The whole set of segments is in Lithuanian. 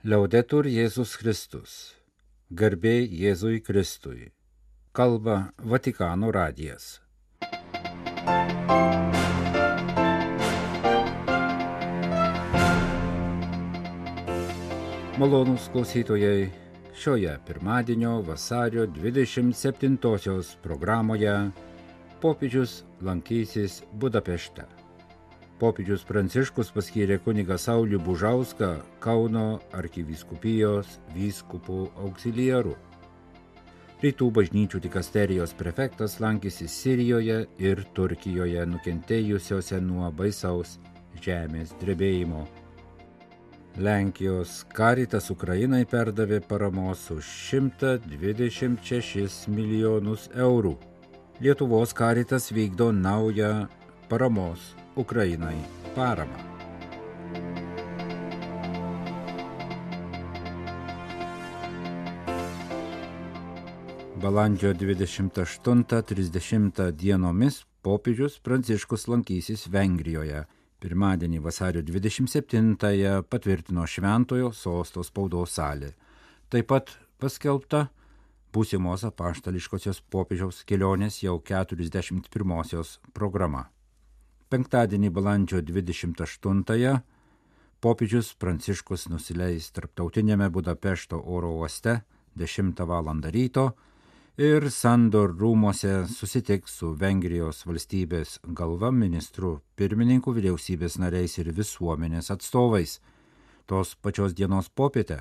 Liaudetur Jėzus Kristus. Garbė Jėzui Kristui. Kalba Vatikano radijas. Malonūs klausytojai, šioje pirmadienio vasario 27-osios programoje popiežius lankysis Budapešte. Popiežius Pranciškus paskyrė kunigą Saulį Bužauską Kauno arkivyskupijos vyskupų auxiliaru. Rytų bažnyčių dikasterijos prefektas lankėsi Sirijoje ir Turkijoje nukentėjusiose nuo baisaus žemės drebėjimo. Lenkijos karitas Ukrainai perdavė paramos už 126 milijonus eurų. Lietuvos karitas vykdo naują paramos Ukrainai paramą. Balandžio 28-30 dienomis popiežius Pranciškus lankysis Vengrijoje. Pirmadienį vasario 27-ąją patvirtino Šventojo sosto spaudos salė. Taip pat paskelbta būsimos apaštališkosios popiežiaus kelionės jau 41-osios programa. Penktadienį balandžio 28-ąją popiežius Pranciškus nusileis tarptautinėme Budapešto oro uoste 10 val. ryto ir Sandor rūmose susitiks su Vengrijos valstybės galva ministru pirmininku, vyriausybės nariais ir visuomenės atstovais. Tos pačios dienos popietę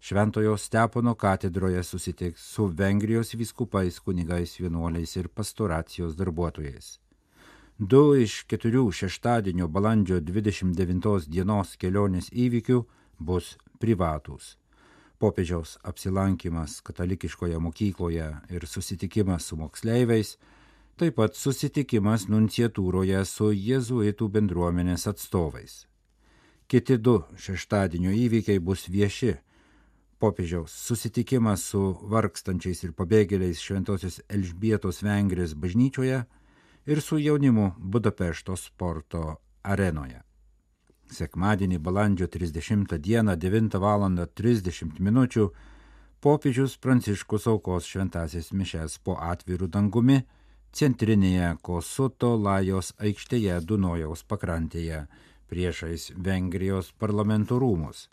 Šventojo Stepono katedroje susitiks su Vengrijos vyskupais, kunigais, vienuoliais ir pastoracijos darbuotojais. Du iš keturių šeštadienio balandžio 29 dienos kelionės įvykių bus privatūs popiežiaus apsilankimas katalikiškoje mokykloje ir susitikimas su moksleiviais, taip pat susitikimas nunciatūroje su jėzuitų bendruomenės atstovais. Kiti du šeštadienio įvykiai bus vieši. Popiežiaus susitikimas su vargstančiais ir pabėgėliais Šventojios Elžbietos Vengrės bažnyčioje ir su jaunimu Budapešto sporto arenoje. Sekmadienį balandžio 30 dieną 9 val. 30 min. popiežius Pranciškus aukos šventasias mišes po atvirų dangumi centrinėje Kosuto Lajos aikštėje Dunojaus pakrantėje priešais Vengrijos parlamento rūmus.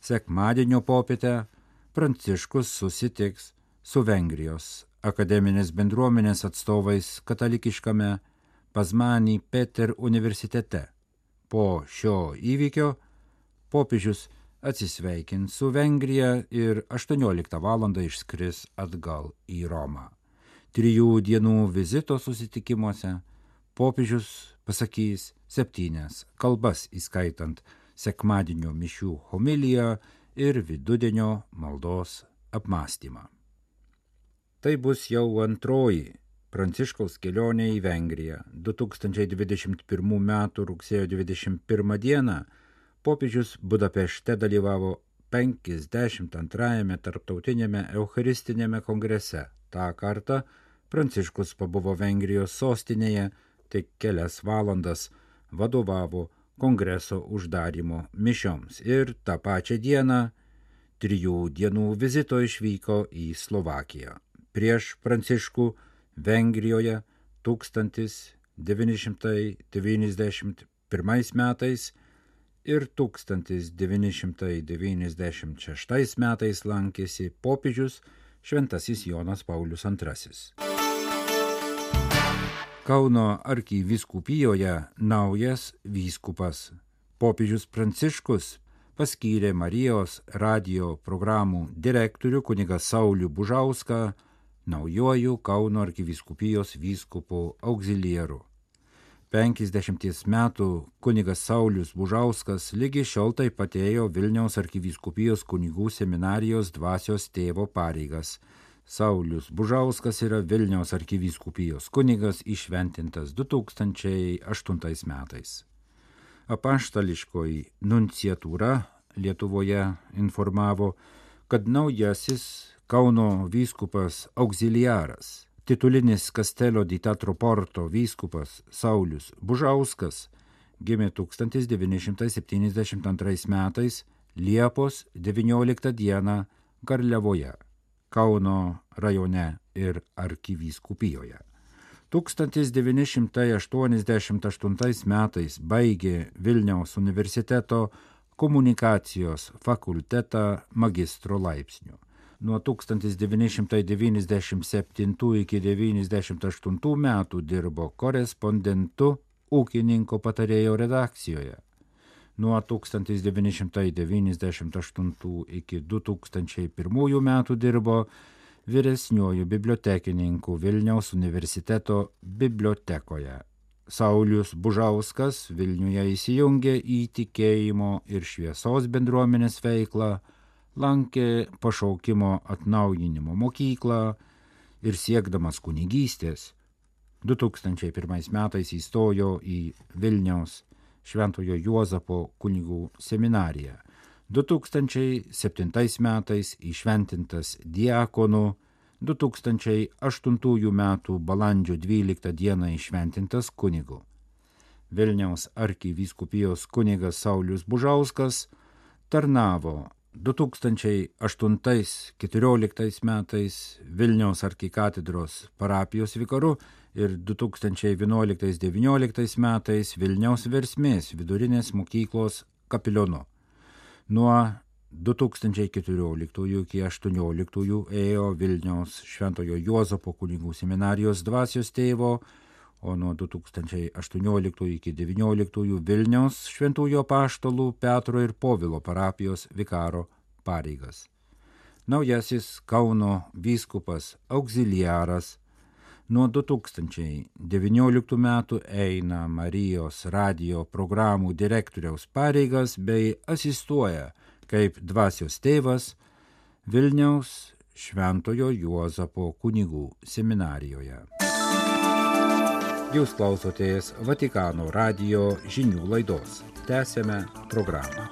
Sekmadienio popietę Pranciškus susitiks su Vengrijos akademinės bendruomenės atstovais katalikiškame Pazmanį Peter universitete po šio įvykio popiežius atsisveikins su Vengrija ir 18 val. išskris atgal į Romą. Trijų dienų vizito susitikimuose popiežius pasakys septynias kalbas, įskaitant sekmadienio mišių homiliją ir vidudienio maldos apmąstymą. Tai bus jau antroji Pranciškaus kelionė į Vengriją 2021 m. rugsėjo 21 d. popiežius Budapešte dalyvavo 52-ame tarptautinėme Eucharistinėme kongrese. Ta kartą Pranciškus pabuvo Vengrijos sostinėje tik kelias valandas, vadovavo kongreso uždarimo mišioms ir tą pačią dieną trijų dienų vizito išvyko į Slovakiją. Prieš Pranciškų Vengrijoje 1991 metais ir 1996 metais lankėsi popiežius Šventasis Jonas Paulius II. Kauno arkivyskupijoje naujas vyskupas. Popiežius Pranciškus paskyrė Marijos radio programų direktorių kuniga Saulių Bužauską naujoju Kauno arkivyskupijos vyskupu auxilieru. 50 metų kunigas Saulis Bužauskas lygi šiol taip pat ėjo Vilniaus arkivyskupijos kunigų seminarijos dvasios tėvo pareigas. Saulis Bužauskas yra Vilniaus arkivyskupijos kunigas išventintas 2008 metais. Apaštališkoji nunciatūra Lietuvoje informavo, kad naujasis Kauno vyskupas auxiliaras, titulinis Kastelio di Tatroporto vyskupas Saulis Bužauskas gimė 1972 metais Liepos 19 dieną Garliavoje, Kauno rajone ir arkivyskupijoje. 1988 metais baigė Vilniaus universiteto komunikacijos fakultetą magistro laipsnių. Nuo 1997 iki 1998 metų dirbo korespondentu ūkininko patarėjo redakcijoje. Nuo 1998 iki 2001 metų dirbo vyresniuoju bibliotekininku Vilniaus universiteto bibliotekoje. Saulius Bužauskas Vilniuje įsijungė į tikėjimo ir šviesos bendruomenės veiklą, lankė pašaukimo atnaujinimo mokyklą ir siekdamas kunigystės 2001 metais įstojo į Vilniaus Šventojo Juozapo kunigų seminariją. 2007 metais įšventintas diakonu, 2008 m. balandžio 12 d. įšventintas kunigu. Vilniaus arkivyskupijos kunigas Saulis Bužauskas tarnavo 2008-2014 metais Vilniaus arkikatedros parapijos vikaru ir 2011-2019 metais Vilniaus versmės vidurinės mokyklos kapilionu. Nuo 2014 iki 2018 ėjo Vilniaus Šventojo Juozapo kunigų seminarijos dvasios tėvo, o nuo 2018 iki 2019 Vilniaus Šventųjų paštalų Petro ir Povilo parapijos vikaro pareigas. Naujasis Kauno vyskupas auxiliaras nuo 2019 metų eina Marijos radio programų direktoriaus pareigas bei asistuoja kaip dvasios tėvas Vilniaus Šventojo Juozapo kunigų seminarijoje. Jūs klausotės Vatikano radio žinių laidos. Tęsėme programą.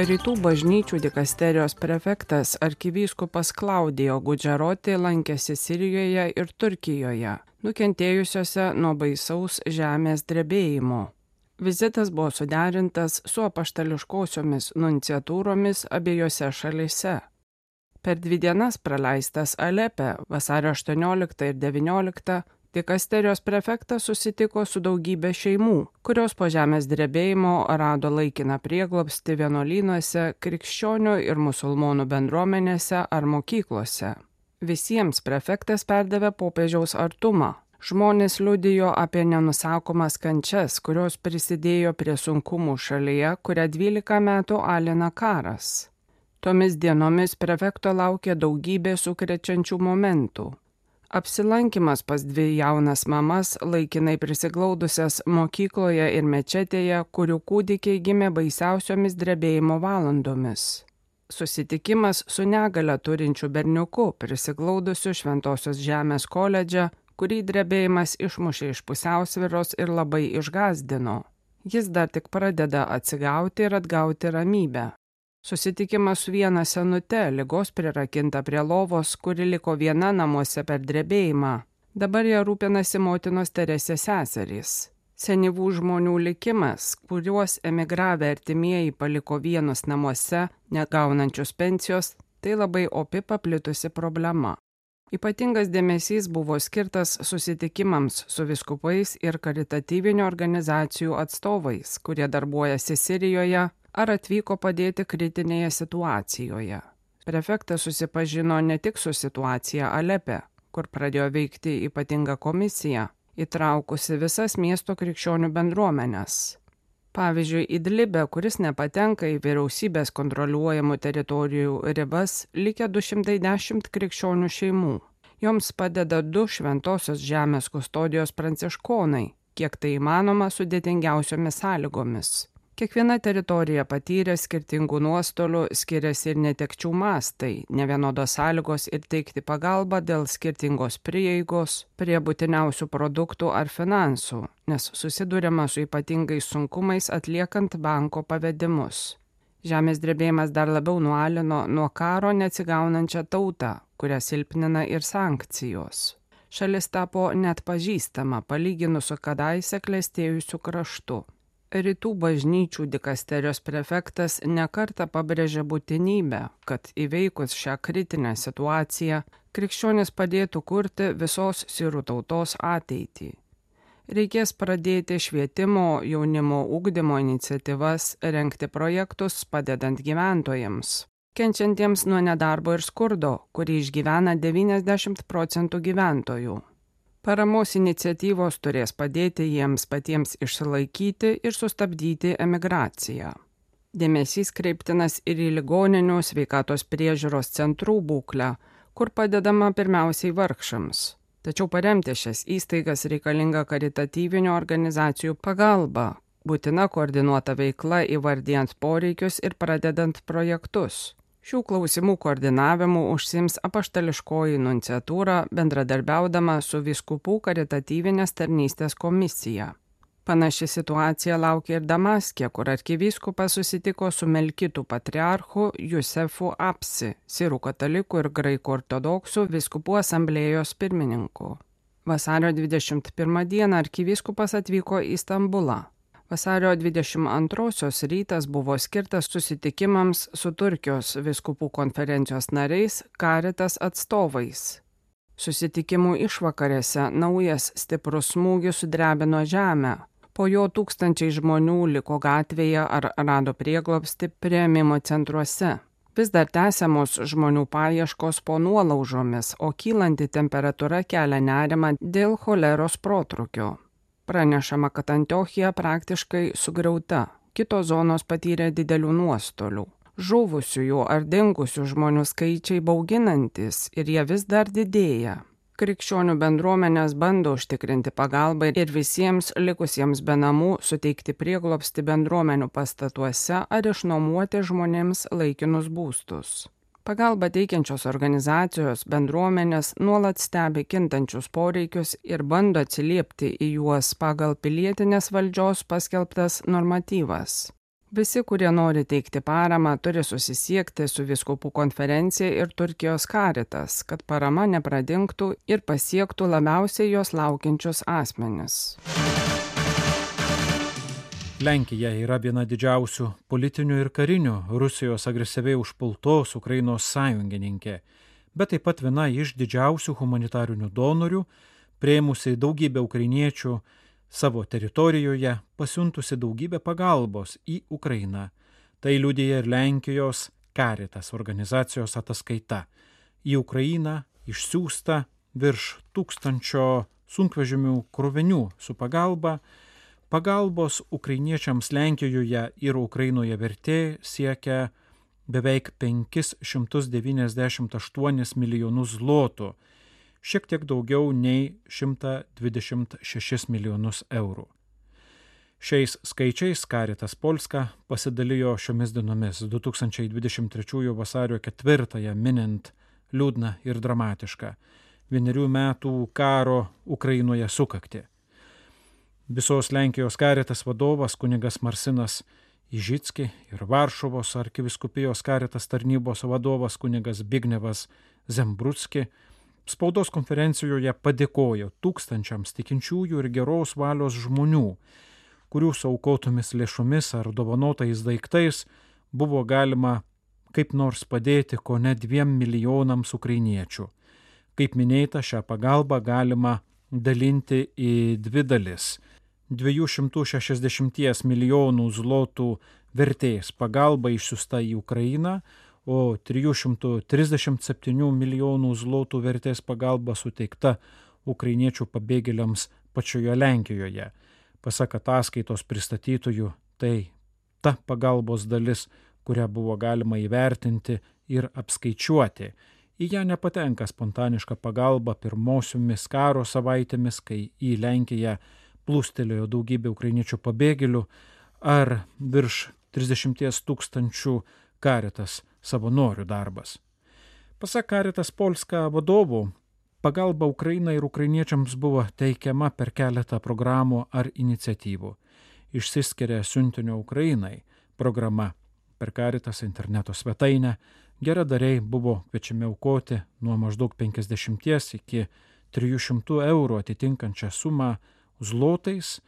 Rytų bažnyčių dikasterijos prefektas arkivyskupas Klaudijo Gudžaroti lankėsi Sirijoje ir Turkijoje, nukentėjusiose nuo baisaus žemės drebėjimo. Vizitas buvo suderintas su apaštališkosiomis nunciatūromis abiejose šalise. Per dvi dienas praleistas Alepe vasario 18 ir 19 Dikasterijos prefektas susitiko su daugybė šeimų, kurios po žemės drebėjimo rado laikiną prieglobstį vienuolynuose, krikščionių ir musulmonų bendruomenėse ar mokyklose. Visiems prefektas perdavė popiežiaus artumą. Žmonės liudijo apie nenusakomas kančias, kurios prisidėjo prie sunkumų šalyje, kurią 12 metų alina karas. Tomis dienomis prefekto laukė daugybė sukrečiančių momentų Apsilankimas pas dvi jaunas mamas, laikinai prisiglaudusias mokykloje ir mečetėje, kurių kūdikiai gimė baisiausiomis drebėjimo valandomis. Susitikimas su negale turinčiu berniuku, prisiglaudusiu Šventojios Žemės koledže, kurį drebėjimas išmušė iš pusiausviros ir labai išgazdino. Jis dar tik pradeda atsigauti ir atgauti ramybę. Susitikimas su viena senute, lygos prirakinta prie lovos, kuri liko viena namuose per drebėjimą. Dabar ją rūpinasi motinos Teresės seserys. Senyvų žmonių likimas, kuriuos emigravę artimieji paliko vienus namuose, negaunančius pensijos, tai labai opi paplitusi problema. Ypatingas dėmesys buvo skirtas susitikimams su viskupais ir karitatyvinių organizacijų atstovais, kurie darbuojasi Sirijoje, ar atvyko padėti kritinėje situacijoje. Prefektas susipažino ne tik su situacija Alepe, kur pradėjo veikti ypatinga komisija, įtraukusi visas miesto krikščionių bendruomenės. Pavyzdžiui, Idlibe, kuris nepatenka į vyriausybės kontroliuojamų teritorijų ribas, likę 210 krikščionių šeimų. Joms padeda du šventosios žemės kustodijos pranciškonai, kiek tai įmanoma sudėtingiausiomis sąlygomis. Kiekviena teritorija patyrė skirtingų nuostolių, skiriasi ir netekčių mastai, nevienodos sąlygos ir teikti pagalbą dėl skirtingos prieigos prie būtiniausių produktų ar finansų, nes susidurima su ypatingais sunkumais atliekant banko pavedimus. Žemės drebėjimas dar labiau nualino nuo karo neatsigaunančią tautą, kurią silpnina ir sankcijos. šalis tapo net pažįstama palyginus su kadaise klestėjusiu kraštu. Rytų bažnyčių dikasterijos prefektas nekarta pabrėžė būtinybę, kad įveikus šią kritinę situaciją, krikščionis padėtų kurti visos sirų tautos ateitį. Reikės pradėti švietimo jaunimo ugdymo iniciatyvas rengti projektus padedant gyventojams kenčiantiems nuo nedarbo ir skurdo kurį išgyvena 90 procentų gyventojų Paramos iniciatyvos turės padėti jiems patiems išsilaikyti ir sustabdyti emigraciją. Dėmesys kreiptinas ir į ligoninių sveikatos priežiūros centrų būklę, kur padedama pirmiausiai vargšams. Tačiau paremti šias įstaigas reikalinga karitatyvinių organizacijų pagalba, būtina koordinuota veikla įvardijant poreikius ir pradedant projektus. Šių klausimų koordinavimu užsims apaštališkoji nunciatūra bendradarbiaudama su viskupų karitatyvinės tarnystės komisija. Panaši situacija laukia ir Damaskė, kur arkivyskupas susitiko su Melkitų patriarchu Jusefu Apsi, sirų katalikų ir graikų ortodoksų viskupų asamblėjos pirmininku. Vasario 21 dieną arkivyskupas atvyko į Stambulą. Vasario 22 rytas buvo skirtas susitikimams su Turkijos viskupų konferencijos nariais, karitas atstovais. Susitikimų išvakarėse naujas stiprus smūgis sudrebino žemę, Po jo tūkstančiai žmonių liko gatvėje ar rado prieglobsti prieimimo centruose. Vis dar tęsiamos žmonių paieškos po nuolaužomis, o kylanti temperatūra kelia nerimą dėl choleros protrukio. Pranešama, kad Antiochija praktiškai sugriauta, kitos zonos patyrė didelių nuostolių. Žuvusiųjų ar dingusių žmonių skaičiai bauginantis ir jie vis dar didėja krikščionių bendruomenės bando užtikrinti pagalbą ir visiems likusiems be namų suteikti prieglobsti bendruomenių pastatuose ar išnuomoti žmonėms laikinus būstus. Pagalba teikiančios organizacijos bendruomenės nuolat stebi kintančius poreikius ir bando atsiliepti į juos pagal pilietinės valdžios paskelbtas normatyvas. Visi, kurie nori teikti paramą, turi susisiekti su viskupų konferencija ir Turkijos karitas, kad parama nepradingtų ir pasiektų labiausiai jos laukiančius asmenis. Lenkija yra viena didžiausių politinių ir karinių Rusijos agresyviai užpultos Ukrainos sąjungininkė, bet taip pat viena iš didžiausių humanitarinių donorių, prieimusi daugybę ukrainiečių savo teritorijoje pasiuntusi daugybę pagalbos į Ukrainą. Tai liudija ir Lenkijos Karitas organizacijos ataskaita. Į Ukrainą išsiųsta virš tūkstančio sunkvežimių krovinių su pagalba. Pagalbos ukrainiečiams Lenkijoje ir Ukrainoje vertė siekia beveik 598 milijonus zlotų šiek tiek daugiau nei 126 milijonus eurų. Šiais skaičiais Karitas Polska pasidalijo šiomis dienomis 2023 vasario 4 minint liūdną ir dramatišką vienerių metų karo Ukrainoje sukakti. Visos Lenkijos Karitas vadovas kunigas Marsinas Ižitski ir Varšuvos arkiviskupijos Karitas tarnybos vadovas kunigas Bignevas Zembrutski spaudos konferencijoje padėkojo tūkstančiams tikinčiųjų ir geros valios žmonių, kurių saukotomis lėšomis ar dovanotais daiktais buvo galima kaip nors padėti ko ne dviem milijonams ukrainiečių. Kaip minėta, šią pagalbą galima dalinti į dvi dalis. 260 milijonų zlotų vertės pagalba išsiusta į Ukrainą, o 337 milijonų zlotų vertės pagalba suteikta ukrainiečių pabėgėliams pačioje Lenkijoje. Pasak ataskaitos pristatytojų, tai ta pagalbos dalis, kurią buvo galima įvertinti ir apskaičiuoti. Į ją nepatenka spontaniška pagalba pirmosiomis karo savaitėmis, kai į Lenkiją plūstelėjo daugybė ukrainiečių pabėgėlių, ar virš 30 tūkstančių karitas savanorių darbas. Pasak Karitas Polska vadovų, pagalba Ukrainai ir ukrainiečiams buvo teikiama per keletą programų ar iniciatyvų. Išsiskiria siuntinio Ukrainai programa per Karitas interneto svetainę, geradariai buvo kviečiami aukoti nuo maždaug 50 iki 300 eurų atitinkančią sumą zlotais,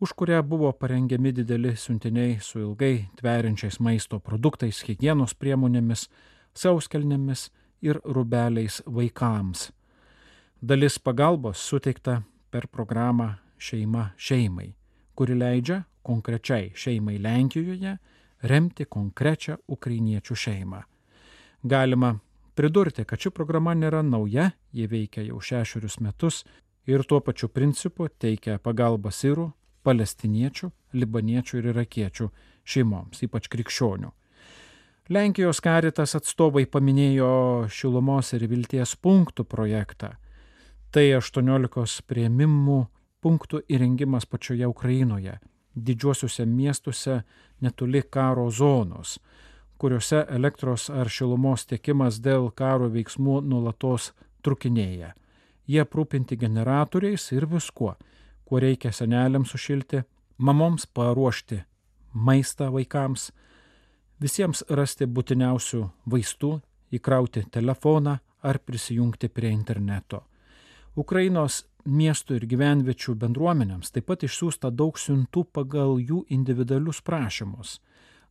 už kurią buvo parengiami dideli siuntiniai su ilgai tveriančiais maisto produktais, hygienos priemonėmis, sauskelnėmis ir rubeliais vaikams. Dalis pagalbos suteikta per programą Šeima šeimai, kuri leidžia konkrečiai šeimai Lenkijoje remti konkrečią ukrainiečių šeimą. Galima pridurti, kad ši programa nėra nauja, ji veikia jau šešerius metus ir tuo pačiu principu teikia pagalbą sirų, palestiniečių, libaniečių ir irakiečių šeimoms, ypač krikščionių. Lenkijos karitas atstovai paminėjo šilumos ir vilties punktų projektą. Tai 18 prieimimų punktų įrengimas pačioje Ukrainoje, didžiuosiuose miestuose netoli karo zonos, kuriuose elektros ar šilumos tiekimas dėl karo veiksmų nulatos trukinėja. Jie aprūpinti generatoriais ir viskuo, kuo reikia seneliams sušilti, mamoms paruošti maistą vaikams, visiems rasti būtiniausių vaistų, įkrauti telefoną ar prisijungti prie interneto. Ukrainos miestų ir gyvenviečių bendruomenėms taip pat išsiųsta daug siuntų pagal jų individualius prašymus.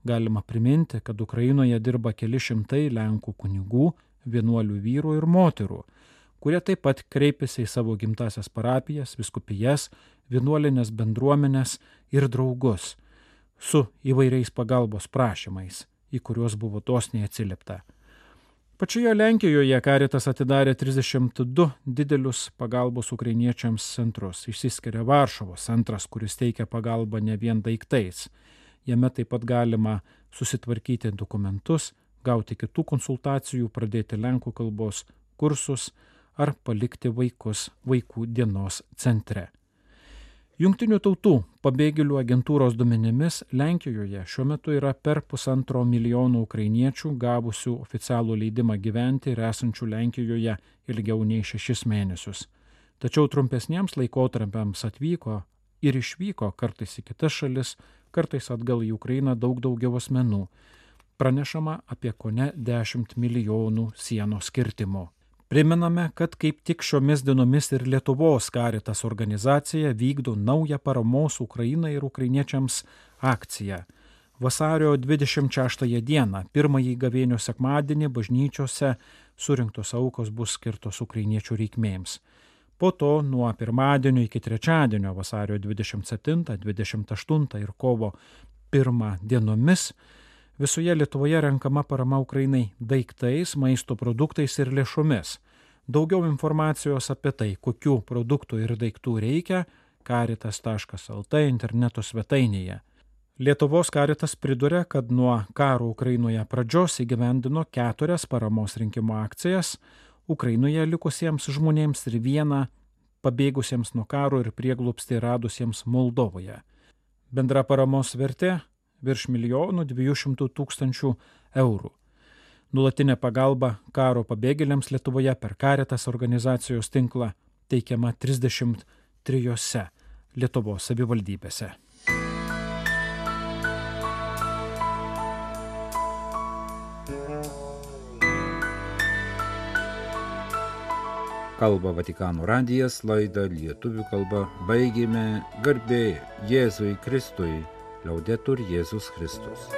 Galima priminti, kad Ukrainoje dirba keli šimtai Lenkų kunigų, vienuolių vyrų ir moterų, kurie taip pat kreipiasi į savo gimtasias parapijas, viskupijas, vienuolinės bendruomenės ir draugus su įvairiais pagalbos prašymais, į kuriuos buvo dosniai atsiliepta. Pačioje Lenkijoje Karitas atidarė 32 didelius pagalbos ukrainiečiams centrus. Išsiskiria Varšuvos centras, kuris teikia pagalbą ne vien daiktais. Jame taip pat galima susitvarkyti dokumentus, gauti kitų konsultacijų, pradėti lenkų kalbos kursus ar palikti vaikus vaikų dienos centre. Junktinių tautų pabėgėlių agentūros duomenimis Lenkijoje šiuo metu yra per pusantro milijono ukrainiečių gavusių oficialų leidimą gyventi ir esančių Lenkijoje ilgiau nei šešis mėnesius. Tačiau trumpesniems laikotarpiams atvyko ir išvyko kartais į kitas šalis, kartais atgal į Ukrainą daug daugiau asmenų. Pranešama apie kone 10 milijonų sienos skirtimų. Priminame, kad kaip tik šiomis dienomis ir Lietuvos karitas organizacija vykdo naują paramos Ukrainai ir ukrainiečiams akciją. Vasario 26 dieną, pirmąjį gavėnio sekmadienį, bažnyčiose surinktos aukos bus skirtos ukrainiečių reikmėms. Po to nuo pirmadienio iki trečiadienio vasario 27, 28 ir kovo 1 dienomis Visoje Lietuvoje renkama parama Ukrainai daiktais, maisto produktais ir lėšomis. Daugiau informacijos apie tai, kokių produktų ir daiktų reikia, karitas.lt interneto svetainėje. Lietuvos karitas priduria, kad nuo karo Ukrainoje pradžios įgyvendino keturias paramos rinkimo akcijas Ukrainoje likusiems žmonėms ir vieną pabėgusiems nuo karo ir prieglupstį radusiems Moldovoje. Bendra paramos vertė virš milijonų dviejų šimtų tūkstančių eurų. Nulatinė pagalba karo pabėgėliams Lietuvoje per Karitas organizacijos tinklą teikiama 33 Lietuvos savivaldybėse. Kalba Vatikano radijas laidą lietuvių kalba baigėme garbė Jėzui Kristui Liaudetur Jėzus Kristus.